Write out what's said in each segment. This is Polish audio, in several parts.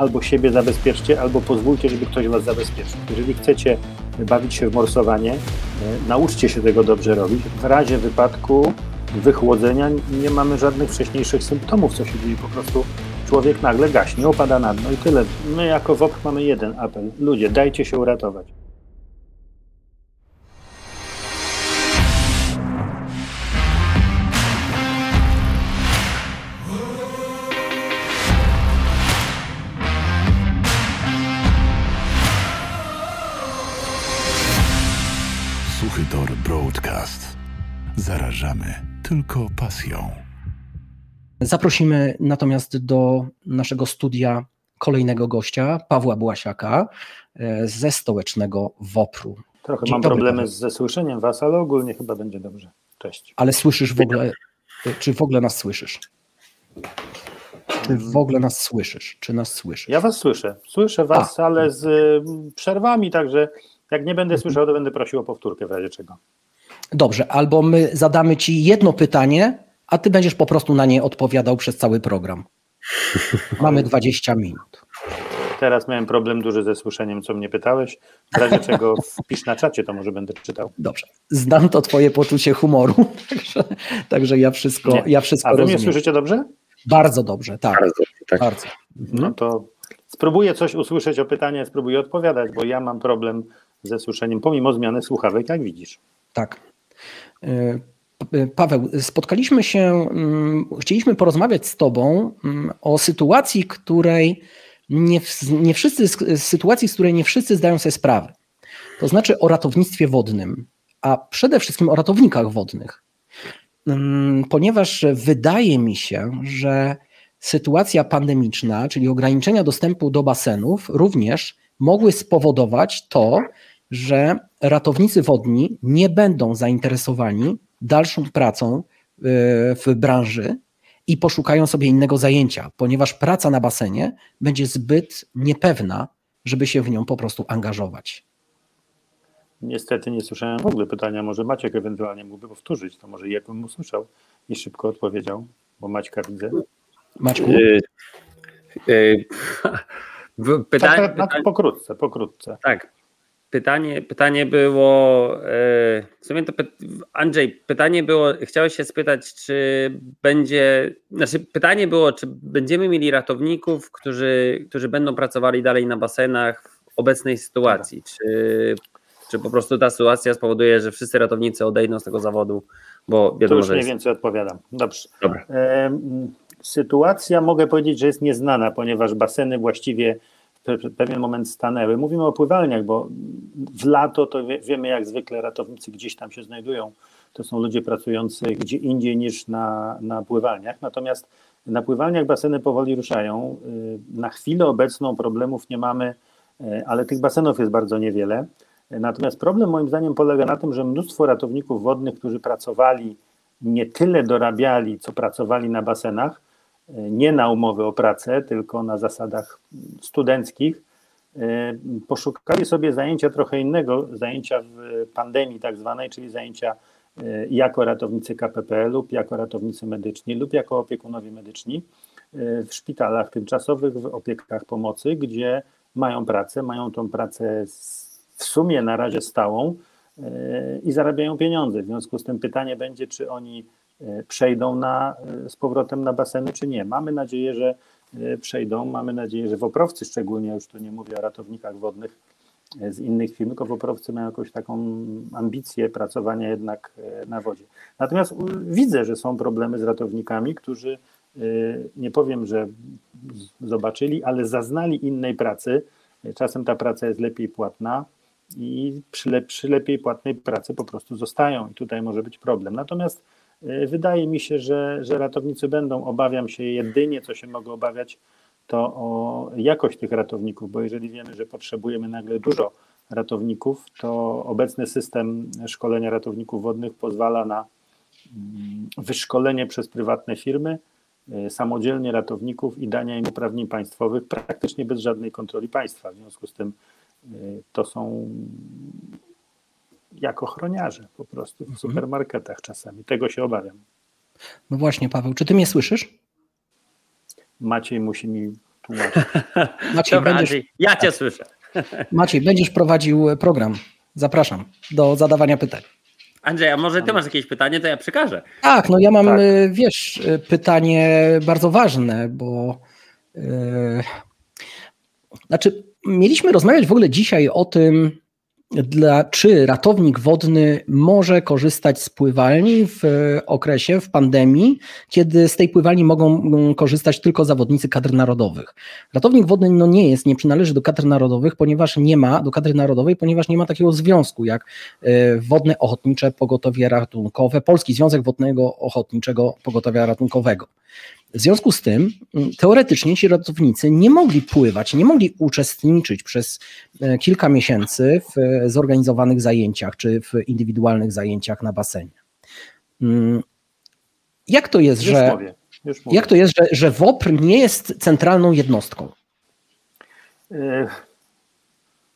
albo siebie zabezpieczcie, albo pozwólcie, żeby ktoś was zabezpieczył. Jeżeli chcecie bawić się w morsowanie, e, nauczcie się tego dobrze robić. W razie wypadku wychłodzenia nie mamy żadnych wcześniejszych symptomów, co się dzieje. Po prostu człowiek nagle gaśnie, opada na dno i tyle. My jako WOP mamy jeden apel. Ludzie, dajcie się uratować. Suchy Tor Broadcast. Zarażamy tylko pasją. Zaprosimy natomiast do naszego studia kolejnego gościa, Pawła Błasiaka e, ze stołecznego WOPR-u. Trochę Dzień mam dobry, problemy Paweł. ze słyszeniem was, ale ogólnie chyba będzie dobrze. Cześć. Ale słyszysz w ogóle, czy w ogóle nas słyszysz? Czy w ogóle nas słyszysz? Czy nas słyszysz? Ja was słyszę. Słyszę was, ale z y, przerwami, także jak nie będę słyszał, to będę prosił o powtórkę w razie czego. Dobrze, albo my zadamy ci jedno pytanie, a ty będziesz po prostu na nie odpowiadał przez cały program. Mamy 20 minut. Teraz miałem problem duży ze słyszeniem, co mnie pytałeś. W razie czego wpisz na czacie, to może będę czytał. Dobrze. Znam to twoje poczucie humoru, także, także ja wszystko, Nie. ja wszystko A wy mnie słyszycie dobrze? Bardzo dobrze, tak. Bardzo, tak. Bardzo. No to spróbuję coś usłyszeć o pytanie, spróbuję odpowiadać, bo ja mam problem ze słyszeniem, pomimo zmiany słuchawek, jak widzisz. Tak. Y, P- Paweł, spotkaliśmy się, mm, chcieliśmy porozmawiać z Tobą mm, o sytuacji, której nie, nie wszyscy, sytuacji, z której nie wszyscy zdają sobie sprawę. To znaczy o ratownictwie wodnym, a przede wszystkim o ratownikach wodnych. Mm, Ponieważ wydaje mi się, że sytuacja pandemiczna, czyli ograniczenia dostępu do basenów, również mogły spowodować to, że ratownicy wodni nie będą zainteresowani dalszą pracą y, w branży i poszukają sobie innego zajęcia, ponieważ praca na basenie będzie zbyt niepewna, żeby się w nią po prostu angażować. Niestety nie słyszałem w ogóle pytania, może Maciek ewentualnie mógłby powtórzyć, to może ja bym usłyszał i szybko odpowiedział, bo Maćka widzę. Maćku, Y, y, w- Tak, Pytanie, tak, tak, pytanie, pokrótce, pokrótce. tak. Pytanie, pytanie było. y, W sumie to Andrzej, pytanie było. Chciałeś się spytać, czy będzie. Znaczy, pytanie było, czy będziemy mieli ratowników, którzy, którzy będą pracowali dalej na basenach w obecnej sytuacji? Czy, czy po prostu ta sytuacja spowoduje, że wszyscy ratownicy odejdą z tego zawodu? Bo To wiadomo, już że mniej więcej odpowiadam. Dobrze. Dobra. Sytuacja mogę powiedzieć, że jest nieznana, ponieważ baseny właściwie pewien moment stanęły. Mówimy o pływalniach, bo w lato to wie, wiemy jak zwykle ratownicy gdzieś tam się znajdują. To są ludzie pracujący gdzie indziej niż na, na pływalniach. Natomiast na pływalniach baseny powoli ruszają. Na chwilę obecną problemów nie mamy, ale tych basenów jest bardzo niewiele. Natomiast problem moim zdaniem polega na tym, że mnóstwo ratowników wodnych, którzy pracowali, nie tyle dorabiali, co pracowali na basenach, nie na umowę o pracę, tylko na zasadach studenckich, e, poszukali sobie zajęcia trochę innego, zajęcia w pandemii tak zwanej, czyli zajęcia e, jako ratownicy KPP lub jako ratownicy medyczni lub jako opiekunowie medyczni e, w szpitalach tymczasowych, w opiekach pomocy, gdzie mają pracę, mają tą pracę w sumie na razie stałą i zarabiają pieniądze. W związku z tym pytanie będzie, czy oni przejdą na, e, z powrotem na baseny, czy nie. Mamy nadzieję, że e, przejdą. Mamy nadzieję, że woprowcy szczególnie, już tu nie mówię o ratownikach wodnych e, z innych firm, tylko woprowcy mają jakąś taką ambicję pracowania jednak e, na wodzie. Natomiast widzę, że są problemy z ratownikami, którzy e, nie powiem, że zobaczyli, ale zaznali innej pracy. Czasem ta praca jest lepiej płatna i przy, le, przy lepiej płatnej pracy po prostu zostają i tutaj może być problem. Natomiast wydaje mi się, że, że ratownicy będą, obawiam się jedynie, co się mogę obawiać, to o jakość tych ratowników, bo jeżeli wiemy, że potrzebujemy nagle dużo ratowników, to obecny system szkolenia ratowników wodnych pozwala na mm, wyszkolenie przez prywatne firmy y, samodzielnie ratowników i dania im uprawnień państwowych praktycznie bez żadnej kontroli państwa. W związku z tym y, to są jak ochroniarze po prostu w supermarketach czasami. Tego się obawiam. no właśnie Paweł, czy ty mnie słyszysz? Maciej musi mi tłumaczyć. Maciej, Dobra, będziesz... Andrzej, ja cię słyszę. Maciej, będziesz prowadził program. Zapraszam do zadawania pytań. Andrzej, a może ty masz jakieś pytanie, to ja przekażę. Tak, no ja mam, tak. Y, wiesz, y, pytanie bardzo ważne, bo yy, znaczy mieliśmy rozmawiać w ogóle dzisiaj o tym, dla, czy ratownik wodny może korzystać z pływalni w okresie, w pandemii, kiedy z tej pływalni mogą korzystać tylko zawodnicy kadr narodowych. Ratownik wodny no nie jest, nie przynależy do kadr narodowych, ponieważ nie ma, do kadry narodowej, ponieważ nie ma takiego związku jak e, Wodne Ochotnicze Pogotowie Ratunkowe, Polski Związek Wodnego Ochotniczego Pogotowia Ratunkowego. W związku z tym mm, teoretycznie ci ratownicy nie mogli pływać, nie mogli uczestniczyć przez e, kilka miesięcy w e, zorganizowanych zajęciach czy w indywidualnych zajęciach na basenie. Mm, jak to jest, już że mówię, jak to jest, że, że WOPR nie jest centralną jednostką? E,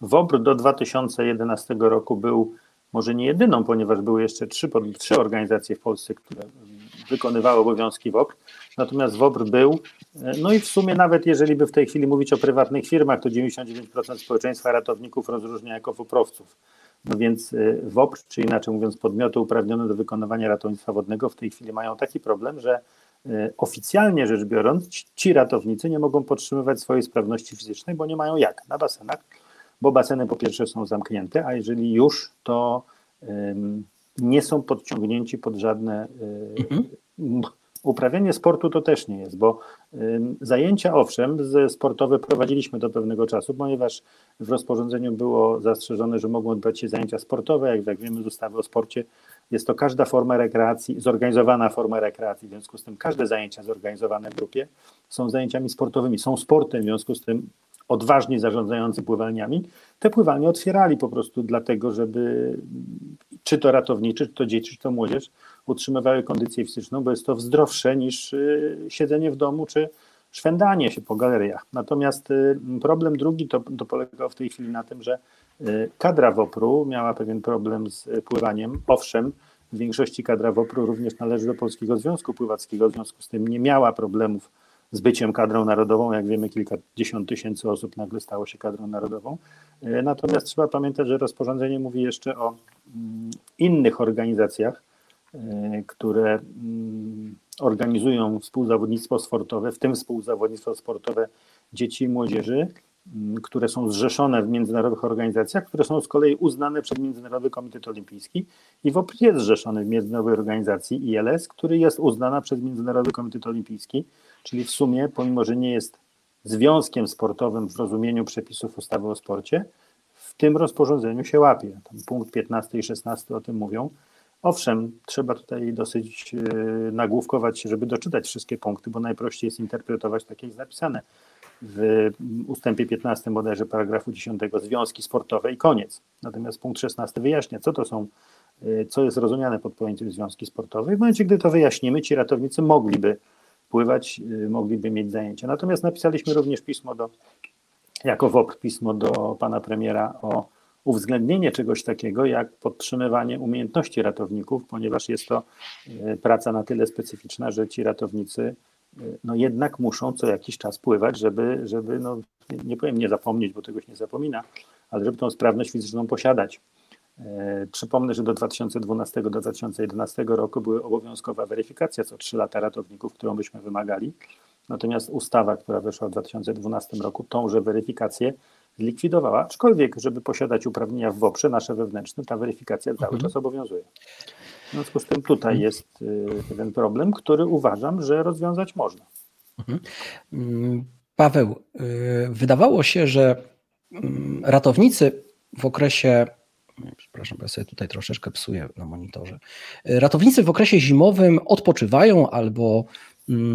WOPR do 2011 roku był może nie jedyną, ponieważ były jeszcze trzy, trzy organizacje w Polsce, które wykonywały obowiązki WOPR. Natomiast WOPR był, no i w sumie nawet jeżeli by w tej chwili mówić o prywatnych firmach, to 99% społeczeństwa ratowników rozróżnia jako WOPRowców. No więc y, WOPR, czy inaczej mówiąc podmioty uprawnione do wykonywania ratownictwa wodnego w tej chwili mają taki problem, że y, oficjalnie rzecz biorąc ci ratownicy nie mogą podtrzymywać swojej sprawności fizycznej, bo nie mają jak na basenach, bo baseny po pierwsze są zamknięte, a jeżeli już, to nie są podciągnięci pod żadne y, mhm. Uprawianie sportu to też nie jest, bo zajęcia owszem, sportowe prowadziliśmy do pewnego czasu, ponieważ w rozporządzeniu było zastrzeżone, że mogą odbywać się zajęcia sportowe, jak, jak wiemy z ustawy o sporcie, jest to każda forma rekreacji, zorganizowana forma rekreacji, w związku z tym każde zajęcia zorganizowane w grupie są zajęciami sportowymi, są sportem, w związku z tym odważni zarządzający pływalniami, te pływalnie otwierali po prostu dlatego, żeby czy to ratowniczy, czy to dzieci, czy to młodzież utrzymywały kondycję fizyczną, bo jest to zdrowsze niż y, siedzenie w domu, czy szwendanie się po galeriach. Natomiast y, problem drugi to, to polegał w tej chwili na tym, że y, kadra WOPR-u miała pewien problem z pływaniem. Owszem, w większości kadra WOPR-u również należy do Polskiego Związku Pływackiego, w związku z tym nie miała problemów z byciem kadrą narodową. Jak wiemy, kilkadziesiąt tysięcy osób nagle stało się kadrą narodową. E, natomiast trzeba pamiętać, że rozporządzenie mówi jeszcze o mm, innych organizacjach, e, które mm, organizują współzawodnictwo sportowe, w tym współzawodnictwo sportowe dzieci i młodzieży, które są zrzeszone w międzynarodowych organizacjach, które są z kolei uznane przez Międzynarodowy Komitet Olimpijski i WOPR jest zrzeszony w międzynarodowej organizacji ILS, który jest uznana przez Międzynarodowy Komitet Olimpijski czyli w sumie, pomimo że nie jest związkiem sportowym w rozumieniu przepisów ustawy o sporcie, w tym rozporządzeniu się łapie. Tam punkt 15 i 16 o tym mówią. Owszem, trzeba tutaj dosyć e, nagłówkować się, żeby doczytać wszystkie punkty, bo najprościej jest interpretować takie, napisane w ustępie 15 bodajże paragrafu 10 związki sportowe i koniec. Natomiast punkt 16 wyjaśnia, co to są, e, co jest rozumiane pod pojęciem związki sportowe. W momencie, gdy to wyjaśnimy, ci ratownicy mogliby pływać, y, mogliby mieć zajęcia. Natomiast napisaliśmy również pismo do, jako WOP, pismo do pana premiera o uwzględnienie czegoś takiego jak podtrzymywanie umiejętności ratowników, ponieważ jest to y, praca na tyle specyficzna, że ci ratownicy y, no jednak muszą co jakiś czas pływać, żeby, żeby no, nie powiem nie zapomnieć, bo tego się nie zapomina, ale żeby tą sprawność fizyczną posiadać. E, przypomnę, że do 2012 do 2011 roku były obowiązkowa weryfikacja co 3 lata ratowników, którą byśmy wymagali. Natomiast ustawa, która weszła w 2012 roku, tąże weryfikację zlikwidowała, aczkolwiek, żeby posiadać uprawnienia w WOPRze, nasze wewnętrzne, ta weryfikacja cały mhm. czas obowiązuje. W związku z tym tutaj jest pewien y, problem, który uważam, że rozwiązać można. Mhm. Mm, Paweł, y, wydawało się, że mm, ratownicy w okresie Przepraszam, bo ja sobie tutaj troszeczkę psuję na monitorze. Ratownicy w okresie zimowym odpoczywają albo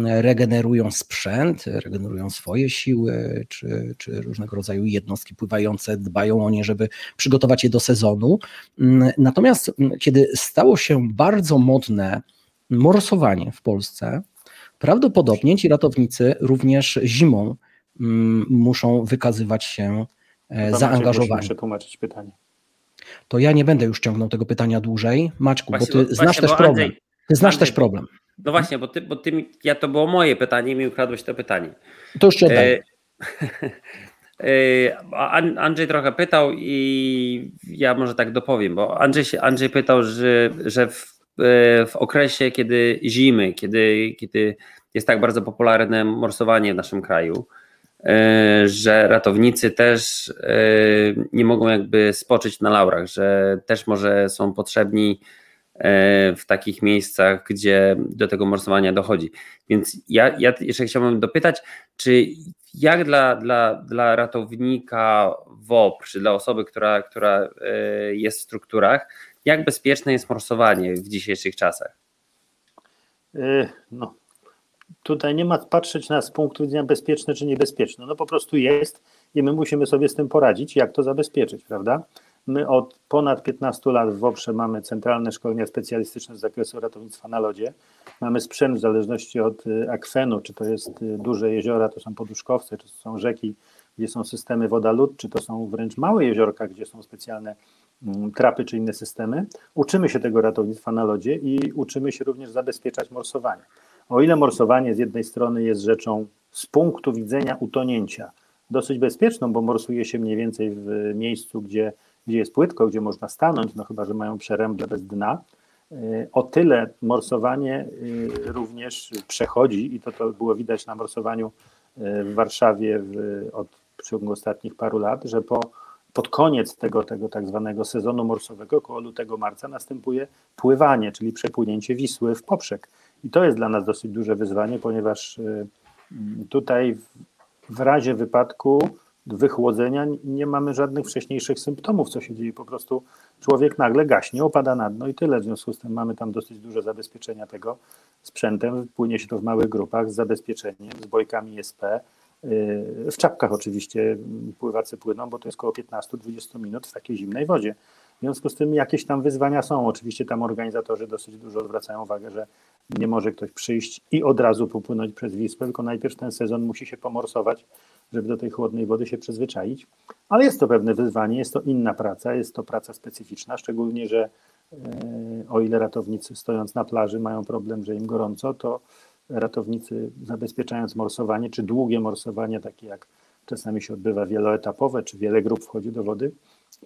regenerują sprzęt, regenerują swoje siły, czy, czy różnego rodzaju jednostki pływające dbają o nie, żeby przygotować je do sezonu. Mm, natomiast mm, kiedy stało się bardzo modne morsowanie w Polsce, prawdopodobnie ci ratownicy również zimą muszą wykazywać się e, zaangażowaniem. Muszę tłumaczyć pytanie to ja nie będę już ciągnął tego pytania dłużej. Maczku, właśnie, bo ty znasz właśnie, też problem. Andrzej, ty znasz Andrzej, też problem. No właśnie, bo ty, bo ty, ja to było moje pytanie i mi ukradłeś to pytanie. To już ci oddaję. E, Andrzej trochę pytał i ja może tak dopowiem, bo Andrzej, Andrzej pytał, że, że w, w okresie, kiedy zimy, kiedy, kiedy jest tak bardzo popularne morsowanie w naszym kraju, e, że ratownicy też e, nie mogą jakby spoczyć na laurach, że też może są potrzebni e, w takich miejscach, gdzie do tego morsowania dochodzi. Więc ja, ja jeszcze chciałbym dopytać, czy jak dla, dla, dla ratownika WOP, czy dla osoby, która, która jest w strukturach, jak bezpieczne jest morsowanie w dzisiejszych czasach? No, tutaj nie ma patrzeć na z punktu widzenia bezpieczne czy niebezpieczne. No po prostu jest i my musimy sobie z tym poradzić, jak to zabezpieczyć, prawda? My od ponad 15 lat w WOPRze mamy centralne szkolenia specjalistyczne z zakresu ratownictwa na lodzie. Mamy sprzęt w zależności od y, akwenu, czy to jest y, duże jeziora, to są poduszkowce, czy to są rzeki, gdzie są systemy woda-lód, czy to są wręcz małe jeziorka, gdzie są specjalne mm, trapy czy inne systemy. Uczymy się tego ratownictwa na lodzie i uczymy się również zabezpieczać morsowanie. O ile morsowanie z jednej strony jest rzeczą z punktu widzenia utonięcia dosyć bezpieczną, bo morsuje się mniej więcej w miejscu, gdzie, gdzie jest płytko, gdzie można stanąć, no chyba, że mają przeręble bez dna, y, o tyle morsowanie y, również przechodzi i to, to było widać na morsowaniu y, w Warszawie w, od w ciągu ostatnich paru lat, że po, pod koniec tego, tego tak zwanego sezonu morsowego, około lutego, marca, następuje pływanie, czyli przepłynięcie Wisły w poprzek. I to jest dla nas dosyć duże wyzwanie, ponieważ tutaj w razie wypadku wychłodzenia nie mamy żadnych wcześniejszych symptomów, co się dzieje. Po prostu człowiek nagle gaśnie, opada na dno i tyle. W związku z tym mamy tam dosyć duże zabezpieczenia tego sprzętem. Płynie się to w małych grupach z zabezpieczeniem, z bojkami SP. Y, w czapkach oczywiście pływacy płyną, bo to jest około 15-20 minut w takiej zimnej wodzie. W związku z tym jakieś tam wyzwania są. Oczywiście tam organizatorzy dosyć dużo zwracają uwagę, że nie może ktoś przyjść i od razu popłynąć przez Wisłę, tylko najpierw ten sezon musi się pomorsować, żeby do tej chłodnej wody się przyzwyczaić. Ale jest to pewne wyzwanie, jest to inna praca, jest to praca specyficzna, szczególnie, że e, o ile ratownicy stojąc na plaży mają problem, że im gorąco, to ratownicy zabezpieczając morsowanie, czy długie morsowanie, takie jak czasami się odbywa wieloetapowe, czy wiele grup wchodzi do wody,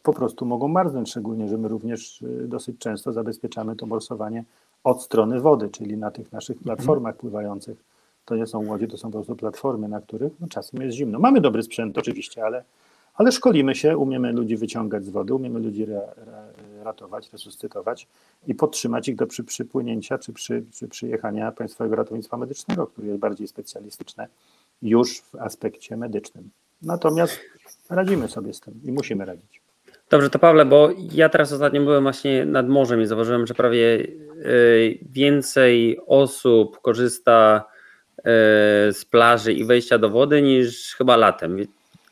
po prostu mogą marznąć, szczególnie, że my również y, dosyć często zabezpieczamy to morsowanie od strony wody, czyli na tych naszych mhm. platformach pływających. To nie są łodzie, to są po prostu platformy, na których no, czasem jest zimno. Mamy dobry sprzęt oczywiście, ale, ale szkolimy się, umiemy ludzi wyciągać z wody, umiemy ludzi ra, ra, ratować, resuscytować i podtrzymać ich do przy, przypłynięcia czy przy, przy przyjechania Państwowego Ratownictwa Medycznego, które jest bardziej specjalistyczne już w aspekcie medycznym. Natomiast radzimy sobie z tym i musimy radzić. Dobrze, to Pawle, bo ja teraz ostatnio byłem właśnie nad morzem i zauważyłem, że prawie e, więcej osób korzysta z plaży i wejścia do wody niż chyba latem.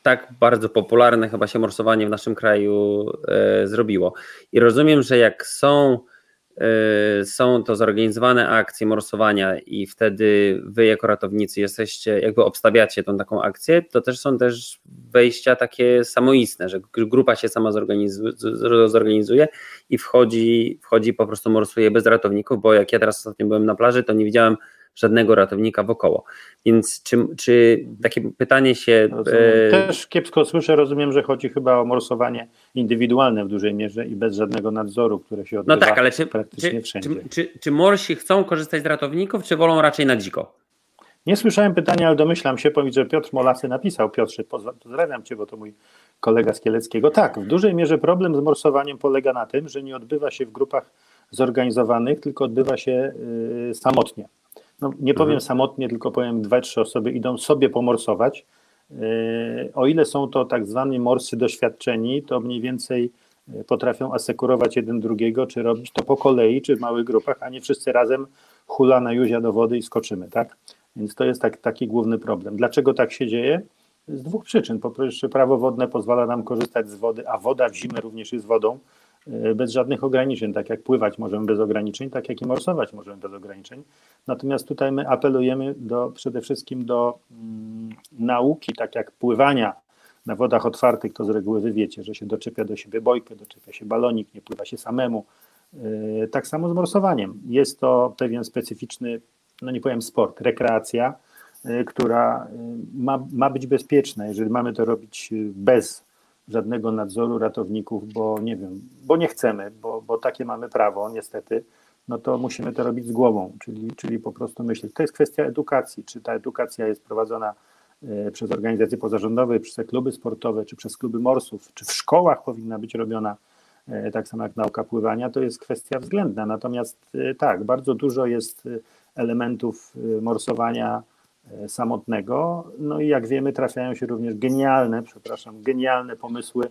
Tak bardzo popularne chyba się morsowanie w naszym kraju e, zrobiło. I rozumiem, że jak są Y, są to zorganizowane akcje morsowania i wtedy wy jako ratownicy jesteście, jakby obstawiacie tą taką akcję, to też są też wejścia takie samoistne, że grupa się sama zorganizuje i wchodzi, wchodzi po prostu morsuje bez ratowników, bo jak ja teraz ostatnio byłem na plaży, to nie widziałem żadnego ratownika wokoło. Więc czy, czy takie pytanie się. E, Też kiepsko słyszę, rozumiem, że chodzi chyba o morsowanie indywidualne w dużej mierze i bez żadnego nadzoru, które się odbywa no tak, ale czy, praktycznie czy, wszędzie. Czy, czy, czy morsi chcą korzystać z ratowników, czy wolą raczej na dziko? Nie słyszałem pytania, ale domyślam się, że Piotr Molasy napisał. Piotrze, pozdrawiam Cię, bo to mój kolega z Kieleckiego. Tak, w dużej mierze problem z morsowaniem polega na tym, że nie odbywa się w grupach zorganizowanych, tylko odbywa się y, samotnie no, nie powiem mhm. samotnie, tylko powiem dwa, trzy osoby idą sobie pomorsować. E, o ile są to tak zwani morsy doświadczeni, to mniej więcej e, potrafią asekurować jeden drugiego, czy robić to po kolei, czy w małych grupach, a nie wszyscy razem hula na juzia do wody i skoczymy, tak? Więc to jest tak, taki główny problem. Dlaczego tak się dzieje? Z dwóch przyczyn. Po pierwsze, prawo wodne pozwala nam korzystać z wody, a woda w zimę również jest wodą, bez żadnych ograniczeń, tak jak pływać możemy bez ograniczeń, tak jak i morsować możemy bez ograniczeń. Natomiast tutaj my apelujemy do, przede wszystkim do mm, nauki, tak jak pływania na wodach otwartych, to z reguły wy wiecie, że się doczepia do siebie bojkę, doczepia się balonik, nie pływa się samemu. E, tak samo z morsowaniem. Jest to pewien specyficzny, no nie powiem sport, rekreacja, która ma, ma być bezpieczna. Jeżeli mamy to robić bez żadnego nadzoru ratowników, bo nie wiem, bo nie chcemy, bo, bo takie mamy prawo niestety, no to musimy to robić z głową, czyli, czyli po prostu myśleć. To jest kwestia edukacji, czy ta edukacja jest prowadzona e, przez organizacje pozarządowe, przez kluby sportowe, czy przez kluby morsów, czy w szkołach powinna być robiona e, tak samo jak nauka pływania, to jest kwestia względna. Natomiast e, tak, bardzo dużo jest elementów morsowania samotnego. No i jak wiemy, trafiają się również genialne, przepraszam, genialne pomysły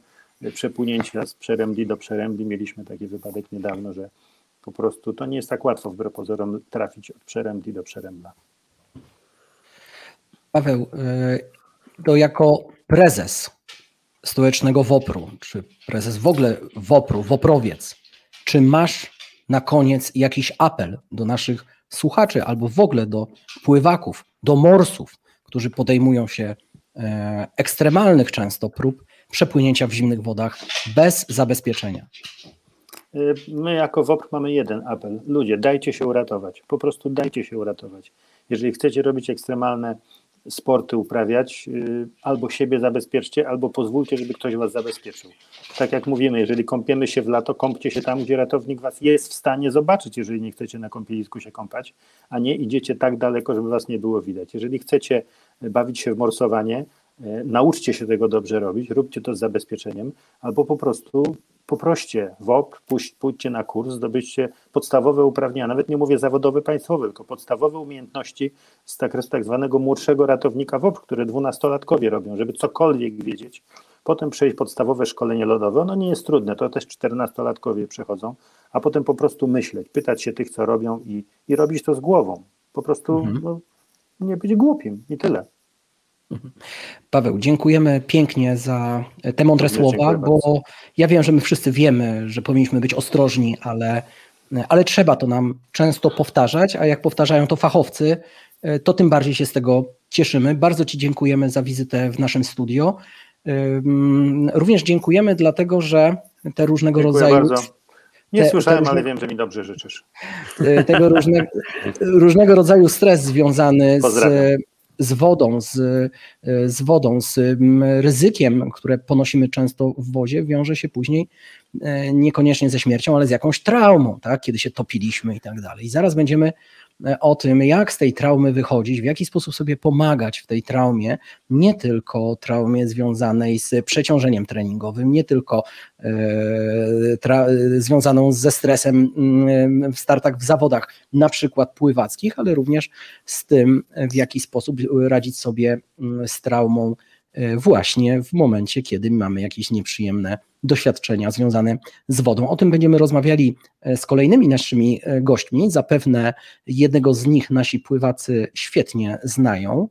przepłynięcia z przerębli do przerębli. Mieliśmy taki wypadek niedawno, że po prostu to nie jest tak łatwo wbrew pozorom trafić od przerębli do przerębla. Paweł, y, to jako prezes stołecznego WOPR-u, czy prezes w ogóle WOPR-u, WOPRowiec, czy masz na koniec jakiś apel do naszych słuchaczy albo w ogóle do pływaków, do morsów, którzy podejmują się e, ekstremalnych często prób przepłynięcia w zimnych wodach bez zabezpieczenia? Y, my jako WOPR mamy jeden apel. Ludzie, dajcie się uratować. Po prostu dajcie się uratować. Jeżeli chcecie robić ekstremalne sporty uprawiać, y, albo siebie zabezpieczcie, albo pozwólcie, żeby ktoś was zabezpieczył. Tak jak mówimy, jeżeli kąpiemy się w lato, kąpcie się tam, gdzie ratownik was jest w stanie zobaczyć, jeżeli nie chcecie na kąpielisku się kąpać, a nie idziecie tak daleko, żeby was nie było widać. Jeżeli chcecie bawić się w morsowanie, y, nauczcie się tego dobrze robić, róbcie to z zabezpieczeniem, albo po prostu poproście WOP, pójdź, pójdźcie na kurs, zdobyćcie podstawowe uprawnienia, nawet nie mówię zawodowe, państwowe, tylko podstawowe umiejętności z tak, z tak zwanego młodszego ratownika WOP, które dwunastolatkowie robią, żeby cokolwiek wiedzieć. Potem przejść podstawowe szkolenie lodowe, ono nie jest trudne, to też czternastolatkowie przechodzą, a potem po prostu myśleć, pytać się tych, co robią i, i robić to z głową. Po prostu mhm. no, nie być głupim i tyle. Paweł, dziękujemy pięknie za te mądre słowa, bo bardzo. ja wiem, że my wszyscy wiemy, że powinniśmy być ostrożni, ale, ale trzeba to nam często powtarzać, a jak powtarzają to fachowcy, to tym bardziej się z tego cieszymy. Bardzo Ci dziękujemy za wizytę w naszym studio. Również dziękujemy dlatego, że te różnego Dziękuję rodzaju. Bardzo. Nie te, słyszałem, te ale wiem, że mi dobrze życzysz. Tego różne, różnego rodzaju stres związany z z wodą, z, z wodą, z ryzykiem, które ponosimy często w wozie, wiąże się później e, niekoniecznie ze śmiercią, ale z jakąś traumą, tak? kiedy się topiliśmy i tak dalej. I zaraz będziemy o tym, jak z tej traumy wychodzić, w jaki sposób sobie pomagać w tej traumie, nie tylko traumie związanej z przeciążeniem treningowym, nie tylko e, związaną ze stresem mm, w startach w zawodach, na przykład pływackich, ale również z tym, w jaki sposób radzić sobie mm, z traumą E, właśnie w momencie, kiedy mamy jakieś nieprzyjemne doświadczenia związane z wodą. O tym będziemy rozmawiali e, z kolejnymi naszymi e, gośćmi. Zapewne jednego z nich nasi pływacy świetnie znają.